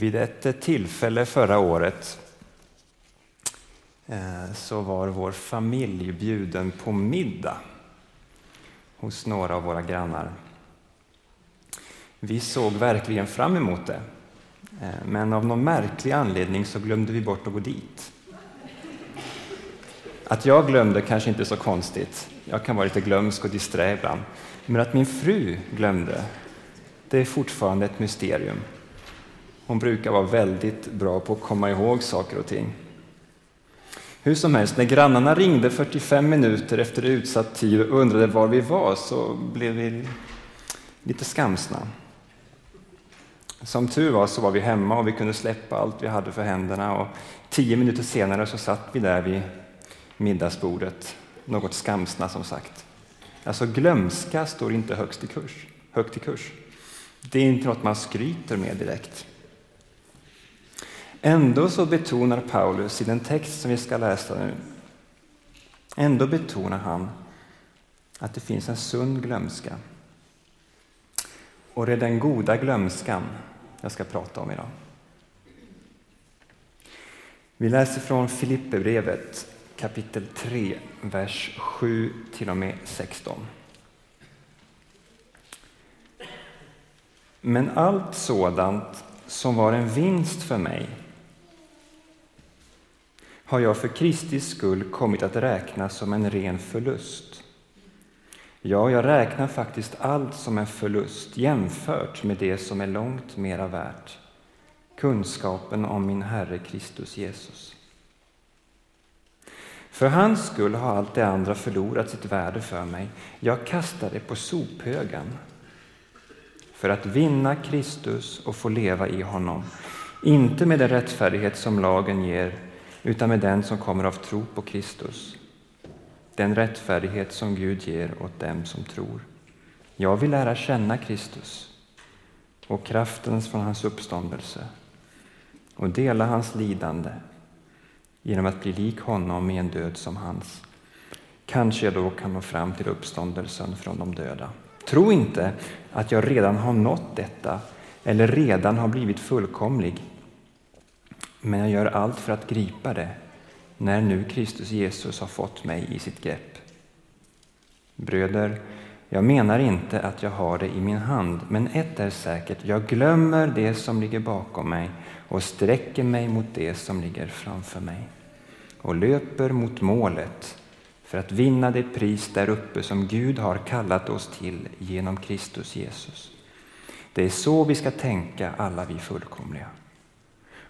Vid ett tillfälle förra året eh, så var vår familj bjuden på middag hos några av våra grannar. Vi såg verkligen fram emot det, eh, men av någon märklig anledning så glömde vi bort att gå dit. Att jag glömde kanske inte är så konstigt. Jag kan vara lite glömsk och disträ ibland. Men att min fru glömde, det är fortfarande ett mysterium. Hon brukar vara väldigt bra på att komma ihåg saker och ting. Hur som helst, när grannarna ringde 45 minuter efter utsatt tid och undrade var vi var så blev vi lite skamsna. Som tur var så var vi hemma och vi kunde släppa allt vi hade för händerna och tio minuter senare så satt vi där vid middagsbordet, något skamsna som sagt. Alltså glömska står inte högst i kurs, högt i kurs. Det är inte något man skryter med direkt. Ändå så betonar Paulus i den text som vi ska läsa nu, ändå betonar han att det finns en sund glömska. Och det är den goda glömskan jag ska prata om idag. Vi läser från Filipperbrevet kapitel 3, vers 7 till och med 16. Men allt sådant som var en vinst för mig har jag för Kristi skull kommit att räkna som en ren förlust. Ja, jag räknar faktiskt allt som en förlust jämfört med det som är långt mera värt, kunskapen om min Herre Kristus Jesus. För hans skull har allt det andra förlorat sitt värde för mig. Jag kastar det på sophögen för att vinna Kristus och få leva i honom. Inte med den rättfärdighet som lagen ger, utan med den som kommer av tro på Kristus. Den rättfärdighet som Gud ger åt dem som tror. Jag vill lära känna Kristus och kraften från hans uppståndelse och dela hans lidande genom att bli lik honom i en död som hans. Kanske jag då kan nå fram till uppståndelsen från de döda. Tro inte att jag redan har nått detta eller redan har blivit fullkomlig. Men jag gör allt för att gripa det när nu Kristus Jesus har fått mig i sitt grepp. Bröder, jag menar inte att jag har det i min hand, men ett är säkert, jag glömmer det som ligger bakom mig och sträcker mig mot det som ligger framför mig och löper mot målet för att vinna det pris där uppe som Gud har kallat oss till genom Kristus Jesus. Det är så vi ska tänka, alla vi fullkomliga.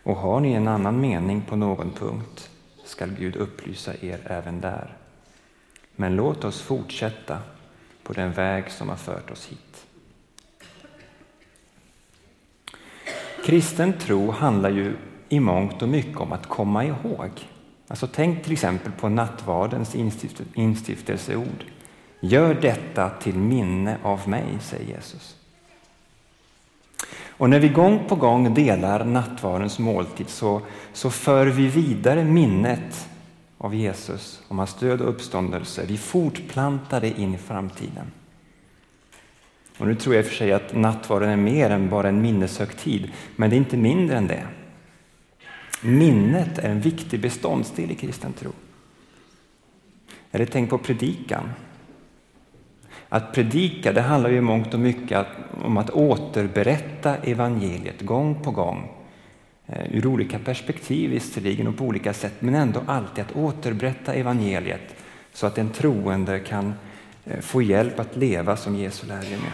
Och har ni en annan mening på någon punkt skall Gud upplysa er även där. Men låt oss fortsätta på den väg som har fört oss hit. Kristen tro handlar ju i mångt och mycket om att komma ihåg. Alltså tänk till exempel på nattvardens instiftelseord. Gör detta till minne av mig, säger Jesus. Och när vi gång på gång delar nattvarens måltid så, så för vi vidare minnet av Jesus, om hans död och uppståndelse. Vi fortplantar det in i framtiden. Och nu tror jag i och för sig att nattvarden är mer än bara en minneshögtid, men det är inte mindre än det. Minnet är en viktig beståndsdel i kristen tro. Eller tänk på predikan. Att predika det handlar ju mångt och mycket om att återberätta evangeliet gång på gång. Eh, ur olika perspektiv visserligen och på olika sätt, men ändå alltid att återberätta evangeliet så att en troende kan eh, få hjälp att leva som Jesu lärjunge.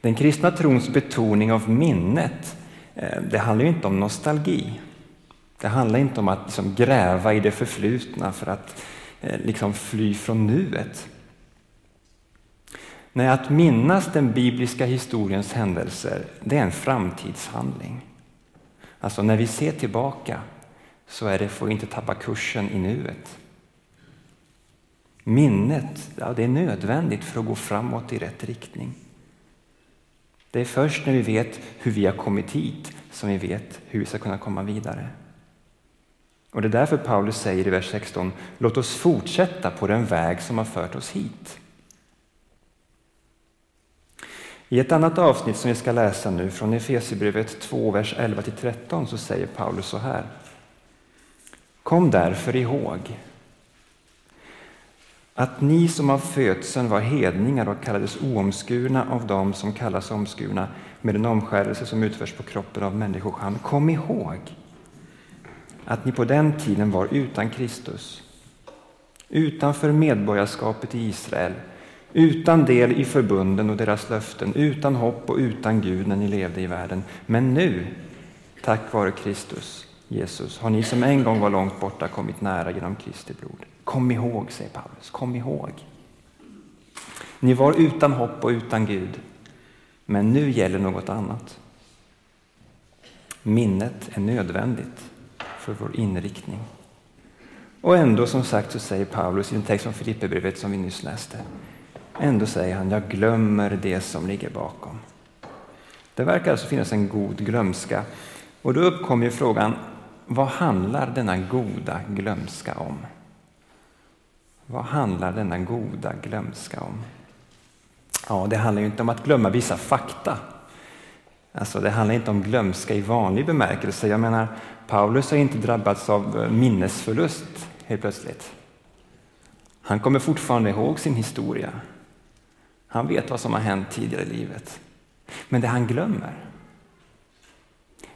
Den kristna trons betoning av minnet eh, det handlar inte om nostalgi. Det handlar inte om att liksom gräva i det förflutna för att eh, Eh, liksom fly från nuet. Nej, att minnas den bibliska historiens händelser, det är en framtidshandling. Alltså när vi ser tillbaka så är det för att inte tappa kursen i nuet. Minnet, ja, det är nödvändigt för att gå framåt i rätt riktning. Det är först när vi vet hur vi har kommit hit som vi vet hur vi ska kunna komma vidare. Och Det är därför Paulus säger i vers 16, låt oss fortsätta på den väg som har fört oss hit. I ett annat avsnitt som vi ska läsa nu från Efesierbrevet 2, vers 11-13 så säger Paulus så här. Kom därför ihåg att ni som av födseln var hedningar och kallades oomskurna av dem som kallas omskurna med den omskärelse som utförs på kroppen av människohand. Kom ihåg att ni på den tiden var utan Kristus, utanför medborgarskapet i Israel, utan del i förbunden och deras löften, utan hopp och utan Gud när ni levde i världen. Men nu, tack vare Kristus, Jesus, har ni som en gång var långt borta kommit nära genom Kristi blod. Kom ihåg, säger Paulus, kom ihåg. Ni var utan hopp och utan Gud, men nu gäller något annat. Minnet är nödvändigt för vår inriktning. Och ändå, som sagt, så säger Paulus i den text från Filipperbrevet som vi nyss läste, ändå säger han, jag glömmer det som ligger bakom. Det verkar alltså finnas en god glömska. Och då uppkommer ju frågan, vad handlar denna goda glömska om? Vad handlar denna goda glömska om? Ja, det handlar ju inte om att glömma vissa fakta. Alltså, det handlar inte om glömska i vanlig bemärkelse. Jag menar, Paulus har inte drabbats av eh, minnesförlust helt plötsligt. Han kommer fortfarande ihåg sin historia. Han vet vad som har hänt tidigare i livet. Men det han glömmer,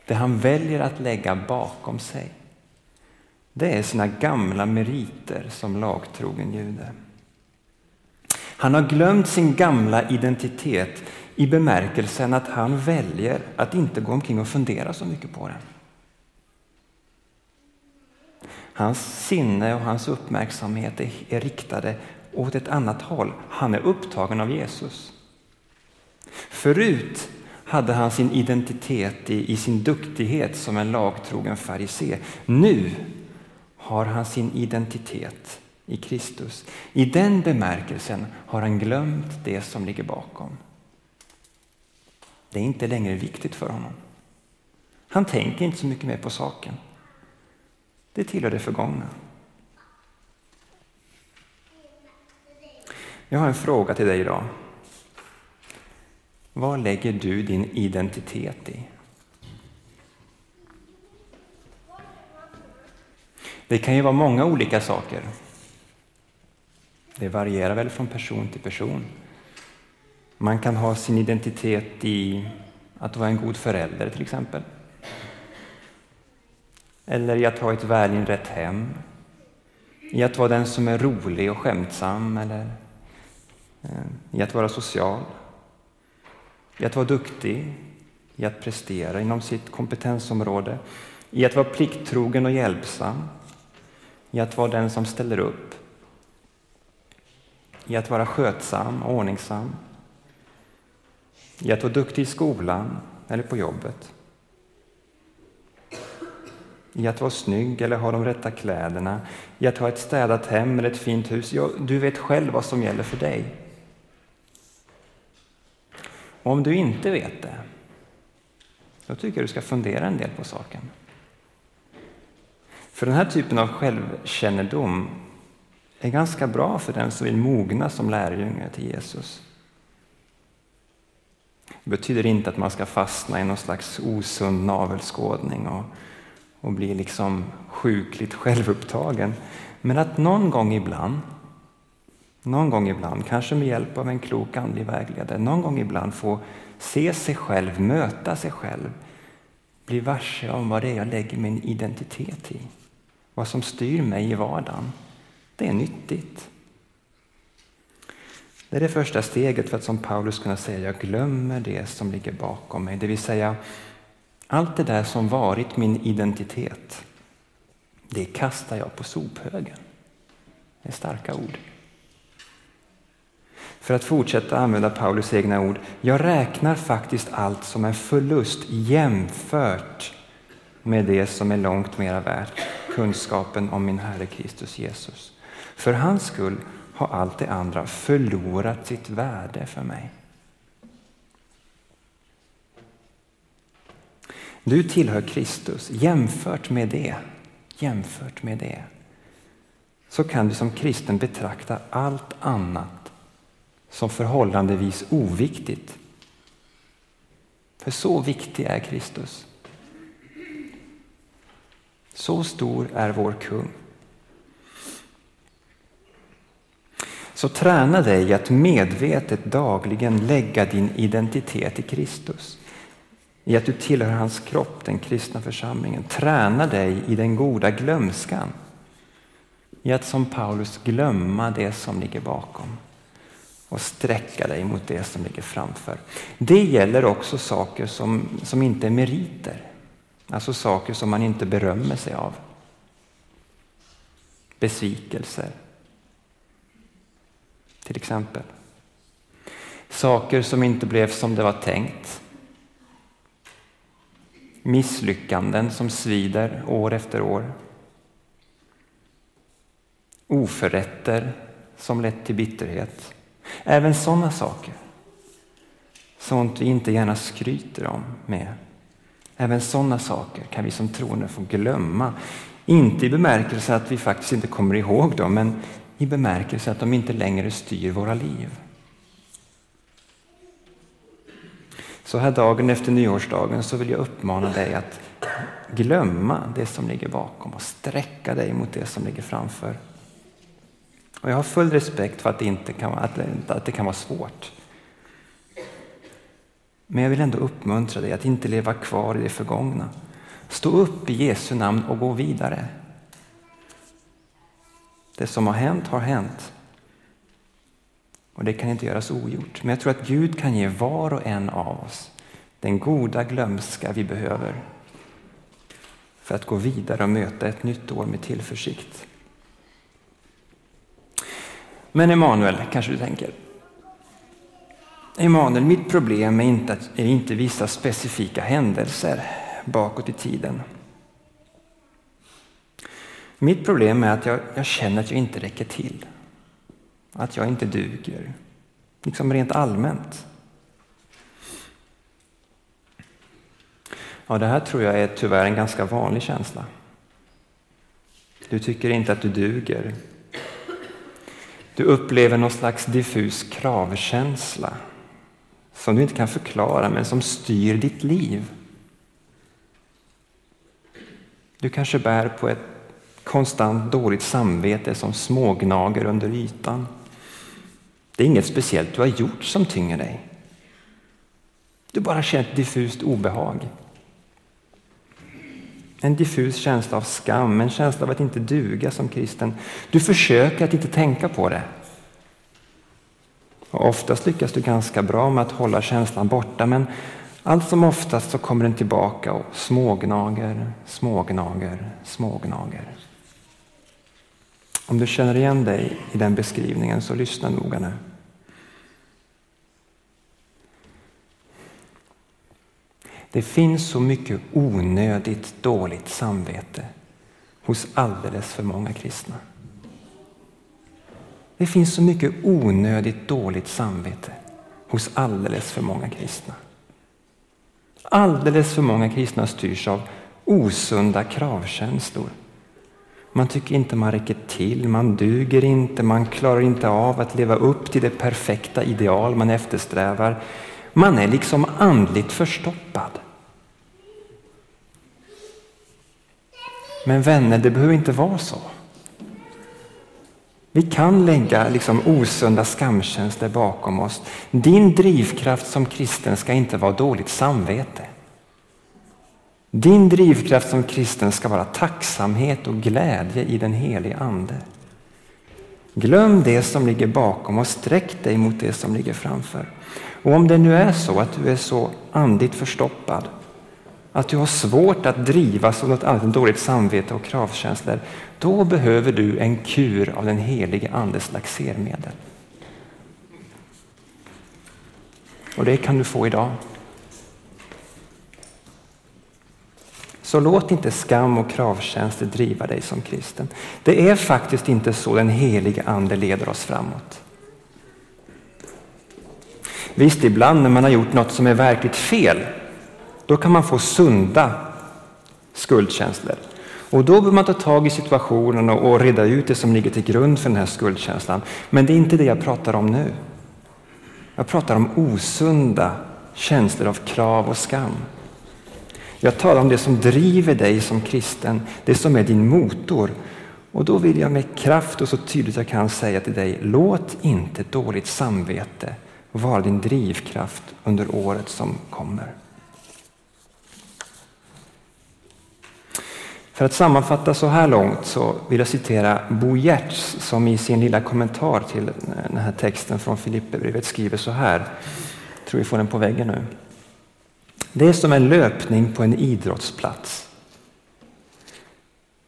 det han väljer att lägga bakom sig, det är sina gamla meriter som lagtrogen jude. Han har glömt sin gamla identitet i bemärkelsen att han väljer att inte gå omkring och fundera så mycket på den. Hans sinne och hans uppmärksamhet är riktade åt ett annat håll. Han är upptagen av Jesus. Förut hade han sin identitet i, i sin duktighet som en lagtrogen farisé. Nu har han sin identitet i Kristus. I den bemärkelsen har han glömt det som ligger bakom. Det är inte längre viktigt för honom. Han tänker inte så mycket mer på saken. Det tillhör det förgångna. Jag har en fråga till dig idag. Vad lägger du din identitet i? Det kan ju vara många olika saker. Det varierar väl från person till person. Man kan ha sin identitet i att vara en god förälder till exempel. Eller i att ha ett välinrett hem. I att vara den som är rolig och skämtsam eller eh, i att vara social. I att vara duktig, i att prestera inom sitt kompetensområde. I att vara plikttrogen och hjälpsam. I att vara den som ställer upp. I att vara skötsam och ordningsam. I att vara duktig i skolan eller på jobbet i att vara snygg eller ha de rätta kläderna, i att ha ett städat hem eller ett fint hus. Ja, du vet själv vad som gäller för dig. om du inte vet det, då tycker jag du ska fundera en del på saken. För den här typen av självkännedom är ganska bra för den som vill mogna som lärjunge till Jesus. Det betyder inte att man ska fastna i någon slags osund navelskådning och och bli liksom sjukligt självupptagen. Men att någon gång ibland, någon gång ibland, kanske med hjälp av en klok andlig vägledare, någon gång ibland få se sig själv, möta sig själv, bli varse om vad det är jag lägger min identitet i, vad som styr mig i vardagen. Det är nyttigt. Det är det första steget för att som Paulus kunna säga, jag glömmer det som ligger bakom mig. Det vill säga, allt det där som varit min identitet, det kastar jag på sophögen. Det är starka ord. För att fortsätta använda Paulus egna ord, jag räknar faktiskt allt som en förlust jämfört med det som är långt mera värt, kunskapen om min Herre Kristus Jesus. För hans skull har allt det andra förlorat sitt värde för mig. Du tillhör Kristus. Jämfört med det, jämfört med det, så kan du som kristen betrakta allt annat som förhållandevis oviktigt För så viktig är Kristus. Så stor är vår kung. Så träna dig att medvetet dagligen lägga din identitet i Kristus. I att du tillhör hans kropp, den kristna församlingen. Träna dig i den goda glömskan. I att som Paulus glömma det som ligger bakom och sträcka dig mot det som ligger framför. Det gäller också saker som, som inte är meriter. Alltså saker som man inte berömmer sig av. Besvikelser. Till exempel. Saker som inte blev som det var tänkt. Misslyckanden som svider år efter år. Oförrätter som lett till bitterhet. Även sådana saker. Sånt vi inte gärna skryter om med. Även sådana saker kan vi som troende få glömma. Inte i bemärkelse att vi faktiskt inte kommer ihåg dem, men i bemärkelse att de inte längre styr våra liv. Så här dagen efter nyårsdagen så vill jag uppmana dig att glömma det som ligger bakom och sträcka dig mot det som ligger framför. Och jag har full respekt för att det, inte kan, att det, att det kan vara svårt. Men jag vill ändå uppmuntra dig att inte leva kvar i det förgångna. Stå upp i Jesu namn och gå vidare. Det som har hänt har hänt. Och det kan inte göras ogjort. Men jag tror att Gud kan ge var och en av oss den goda glömska vi behöver för att gå vidare och möta ett nytt år med tillförsikt. Men Emanuel, kanske du tänker. Emanuel, mitt problem är inte, är inte vissa specifika händelser bakåt i tiden. Mitt problem är att jag, jag, känner att jag inte räcker till. Att jag inte duger. Liksom rent allmänt. Ja, det här tror jag är tyvärr en ganska vanlig känsla. Du tycker inte att du duger. Du upplever någon slags diffus kravkänsla som du inte kan förklara men som styr ditt liv. Du kanske bär på ett konstant dåligt samvete som smågnager under ytan. Det är inget speciellt du har gjort som tynger dig. Du bara känner ett diffust obehag. En diffus känsla av skam, en känsla av att inte duga som kristen. Du försöker att inte tänka på det. Och oftast lyckas du ganska bra med att hålla känslan borta, men allt som oftast så kommer den tillbaka och smågnager, smågnager, smågnager. Om du känner igen dig i den beskrivningen så lyssna noga nu. Det finns så mycket onödigt dåligt samvete hos alldeles för många kristna. Det finns så mycket onödigt dåligt samvete hos alldeles för många kristna. Alldeles för många kristna styrs av osunda kravkänslor. Man tycker inte man räcker till, man duger inte, man klarar inte av att leva upp till det perfekta ideal man eftersträvar. Man är liksom andligt förstoppad. Men vänner, det behöver inte vara så. Vi kan lägga liksom osunda skamkänslor bakom oss. Din drivkraft som kristen ska inte vara dåligt samvete. Din drivkraft som kristen ska vara tacksamhet och glädje i den helige Ande. Glöm det som ligger bakom och sträck dig mot det som ligger framför. Och om det nu är så att du är så andligt förstoppad, att du har svårt att drivas av något annat än dåligt samvete och kravkänslor, då behöver du en kur av den helige Andes laxermedel. Och det kan du få idag. Så låt inte skam och kravtjänster driva dig som kristen. Det är faktiskt inte så den helige Ande leder oss framåt. Visst, ibland när man har gjort något som är verkligt fel, då kan man få sunda skuldkänslor. Och då bör man ta tag i situationen och reda ut det som ligger till grund för den här skuldkänslan. Men det är inte det jag pratar om nu. Jag pratar om osunda känslor av krav och skam. Jag talar om det som driver dig som kristen, det som är din motor. Och då vill jag med kraft och så tydligt jag kan säga till dig, låt inte dåligt samvete vara din drivkraft under året som kommer. För att sammanfatta så här långt så vill jag citera Bo Giertz som i sin lilla kommentar till den här texten från Filipperbrevet skriver så här. Jag tror vi får den på väggen nu. Det är som en löpning på en idrottsplats.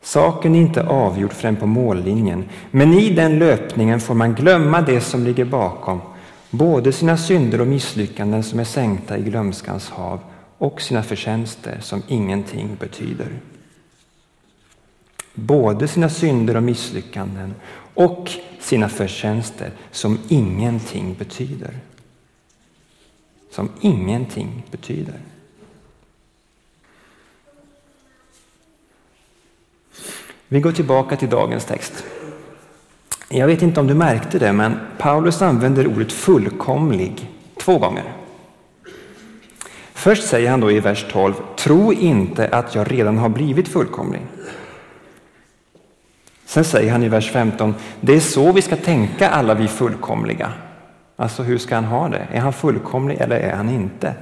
Saken är inte avgjord förrän på mållinjen, men i den löpningen får man glömma det som ligger bakom, både sina synder och misslyckanden som är sänkta i glömskans hav och sina förtjänster som ingenting betyder både sina synder och misslyckanden och sina förtjänster som ingenting betyder. Som ingenting betyder. Vi går tillbaka till dagens text. Jag vet inte om du märkte det, men Paulus använder ordet fullkomlig två gånger. Först säger han då i vers 12, tro inte att jag redan har blivit fullkomlig. Sen säger han i vers 15, det är så vi ska tänka alla vi fullkomliga. Alltså hur ska han ha det? Är han fullkomlig eller är han inte?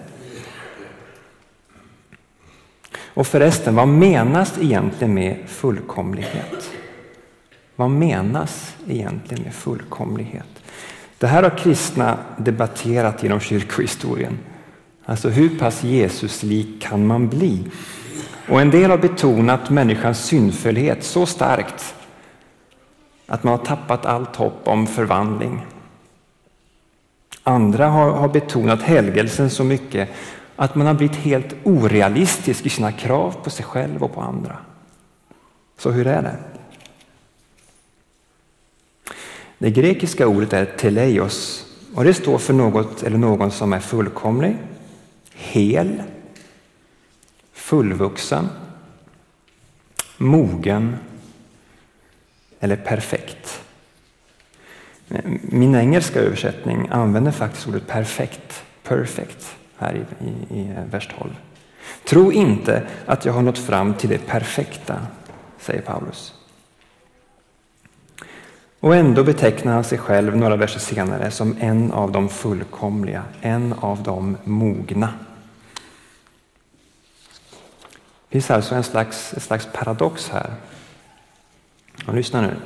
Och förresten, vad menas egentligen med fullkomlighet? Vad menas egentligen med fullkomlighet? Det här har kristna debatterat genom kyrkohistorien. Alltså hur pass Jesuslik kan man bli? Och en del har betonat människans syndfullhet så starkt att man har tappat allt hopp om förvandling. Andra har, har betonat helgelsen så mycket att man har blivit helt orealistisk i sina krav på sig själv och på andra. Så hur är det? Det grekiska ordet är teleios och det står för något eller någon som är fullkomlig, hel, fullvuxen, mogen eller perfekt. Min engelska översättning använder faktiskt ordet perfekt, perfect, här i, i, i vers 12. Tro inte att jag har nått fram till det perfekta, säger Paulus. Och ändå betecknar han sig själv några verser senare som en av de fullkomliga, en av de mogna. Det finns alltså en slags, en slags paradox här. Och lyssna nu.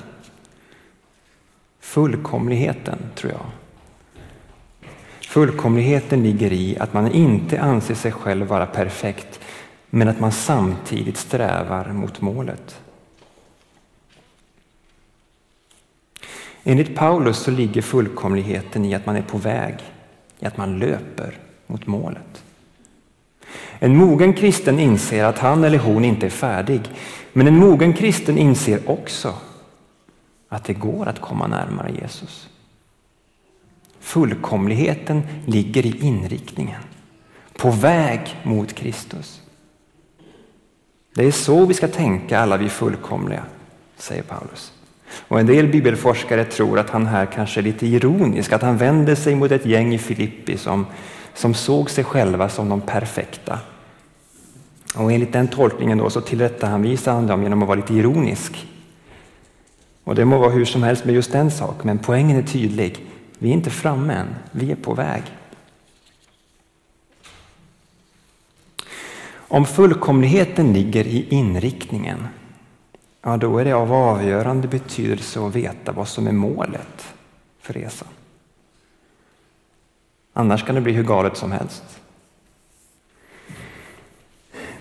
Fullkomligheten, tror jag. Fullkomligheten ligger i att man inte anser sig själv vara perfekt, men att man samtidigt strävar mot målet. Enligt Paulus så ligger fullkomligheten i att man är på väg, i att man löper mot målet. En mogen kristen inser att han eller hon inte är färdig, men en mogen kristen inser också att det går att komma närmare Jesus. Fullkomligheten ligger i inriktningen, på väg mot Kristus. Det är så vi ska tänka alla vi fullkomliga, säger Paulus. Och en del bibelforskare tror att han här kanske är lite ironisk, att han vänder sig mot ett gäng i Filippi som, som såg sig själva som de perfekta och enligt den tolkningen då så tillrättavisar han dem genom att vara lite ironisk. Och det må vara hur som helst med just den sak, men poängen är tydlig. Vi är inte framme än, vi är på väg. Om fullkomligheten ligger i inriktningen, ja då är det av avgörande betydelse att veta vad som är målet för resan. Annars kan det bli hur galet som helst.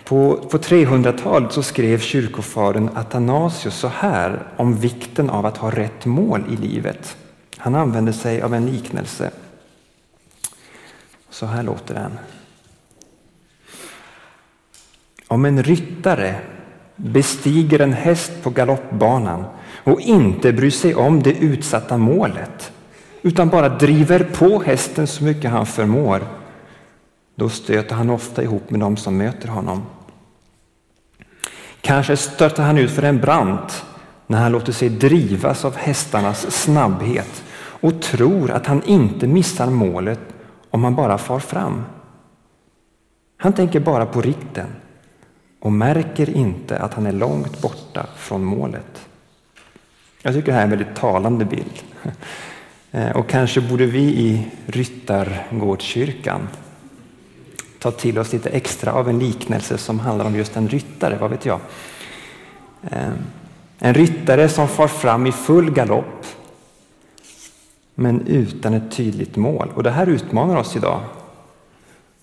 På, på 300-talet så skrev kyrkofadern Athanasius så här om vikten av att ha rätt mål i livet. Han använder sig av en liknelse. Så här låter den. Om en ryttare bestiger en häst på galoppbanan och inte bryr sig om det utsatta målet utan bara driver på hästen så mycket han förmår då stöter han ofta ihop med dem som möter honom. Kanske stöter han ut för en brant när han låter sig drivas av hästarnas snabbhet och tror att han inte missar målet om han bara far fram. Han tänker bara på rikten och märker inte att han är långt borta från målet. Jag tycker det här är en väldigt talande bild. Eh, och kanske borde vi i Ryttargårdskyrkan ta till oss lite extra av en liknelse som handlar om just en ryttare, vad vet jag. Eh, en ryttare som far fram i full galopp men utan ett tydligt mål. Och det här utmanar oss idag.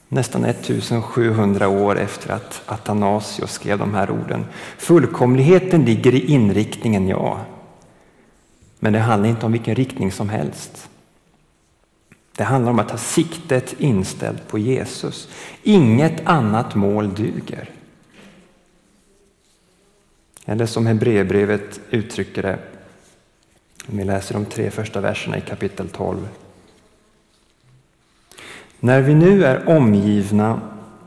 Nästan 1700 år efter att Athanasios skrev de här orden. Fullkomligheten ligger i inriktningen, ja. Men det handlar inte om vilken riktning som helst. Det handlar om att ha siktet inställt på Jesus. Inget annat mål duger. Eller som Hebreerbrevet uttrycker det, vi läser de tre första verserna i kapitel 12. När vi nu är omgivna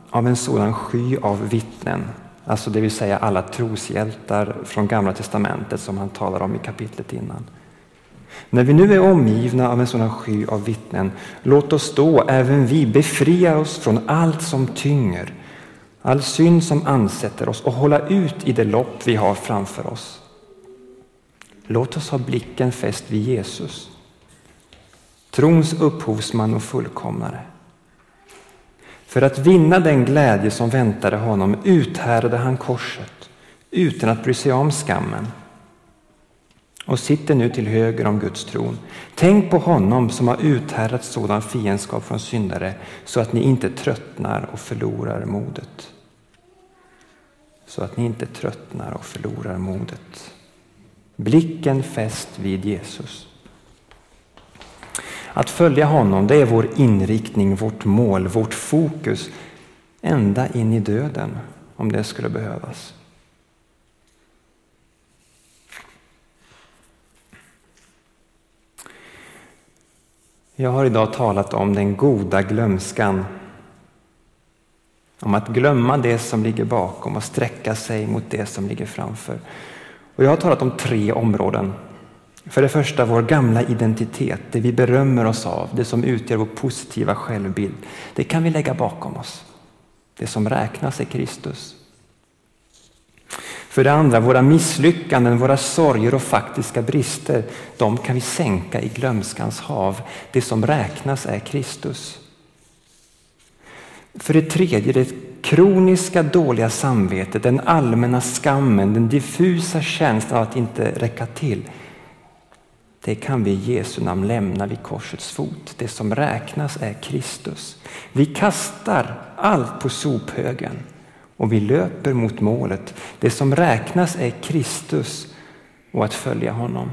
av en sådan sky av vittnen, alltså det vill säga alla troshjältar från Gamla testamentet som han talar om i kapitlet innan. När vi nu är omgivna av en sådan sky av vittnen, låt oss då även vi befria oss från allt som tynger, all synd som ansätter oss och hålla ut i det lopp vi har framför oss. Låt oss ha blicken fäst vid Jesus, trons upphovsman och fullkomnare. För att vinna den glädje som väntade honom uthärdade han korset utan att bry sig om skammen och sitter nu till höger om Guds tron. Tänk på honom som har uthärdat sådan fiendskap från syndare så att ni inte tröttnar och förlorar modet. Så att ni inte tröttnar och förlorar modet. Blicken fäst vid Jesus. Att följa honom, det är vår inriktning, vårt mål, vårt fokus ända in i döden, om det skulle behövas. Jag har idag talat om den goda glömskan. Om att glömma det som ligger bakom och sträcka sig mot det som ligger framför. Och jag har talat om tre områden. För det första vår gamla identitet, det vi berömmer oss av, det som utgör vår positiva självbild. Det kan vi lägga bakom oss. Det som räknas är Kristus. För det andra, våra misslyckanden, våra sorger och faktiska brister, de kan vi sänka i glömskans hav. Det som räknas är Kristus. För det tredje, det kroniska dåliga samvetet, den allmänna skammen, den diffusa känslan av att inte räcka till. Det kan vi i Jesu namn lämna vid korsets fot. Det som räknas är Kristus. Vi kastar allt på sophögen och vi löper mot målet. Det som räknas är Kristus och att följa honom.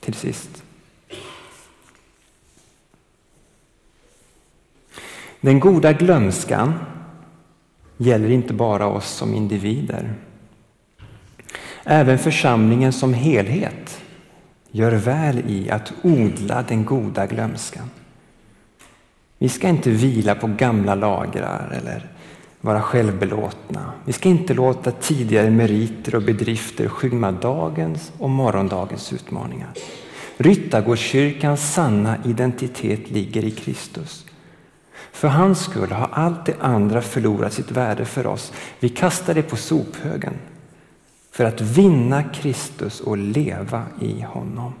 Till sist. Den goda glömskan gäller inte bara oss som individer. Även församlingen som helhet gör väl i att odla den goda glömskan. Vi ska inte vila på gamla lagrar eller vara självbelåtna. Vi ska inte låta tidigare meriter och bedrifter skymma dagens och morgondagens utmaningar. Ryttargårdskyrkans sanna identitet ligger i Kristus. För hans skull har allt det andra förlorat sitt värde för oss. Vi kastar det på sophögen för att vinna Kristus och leva i honom.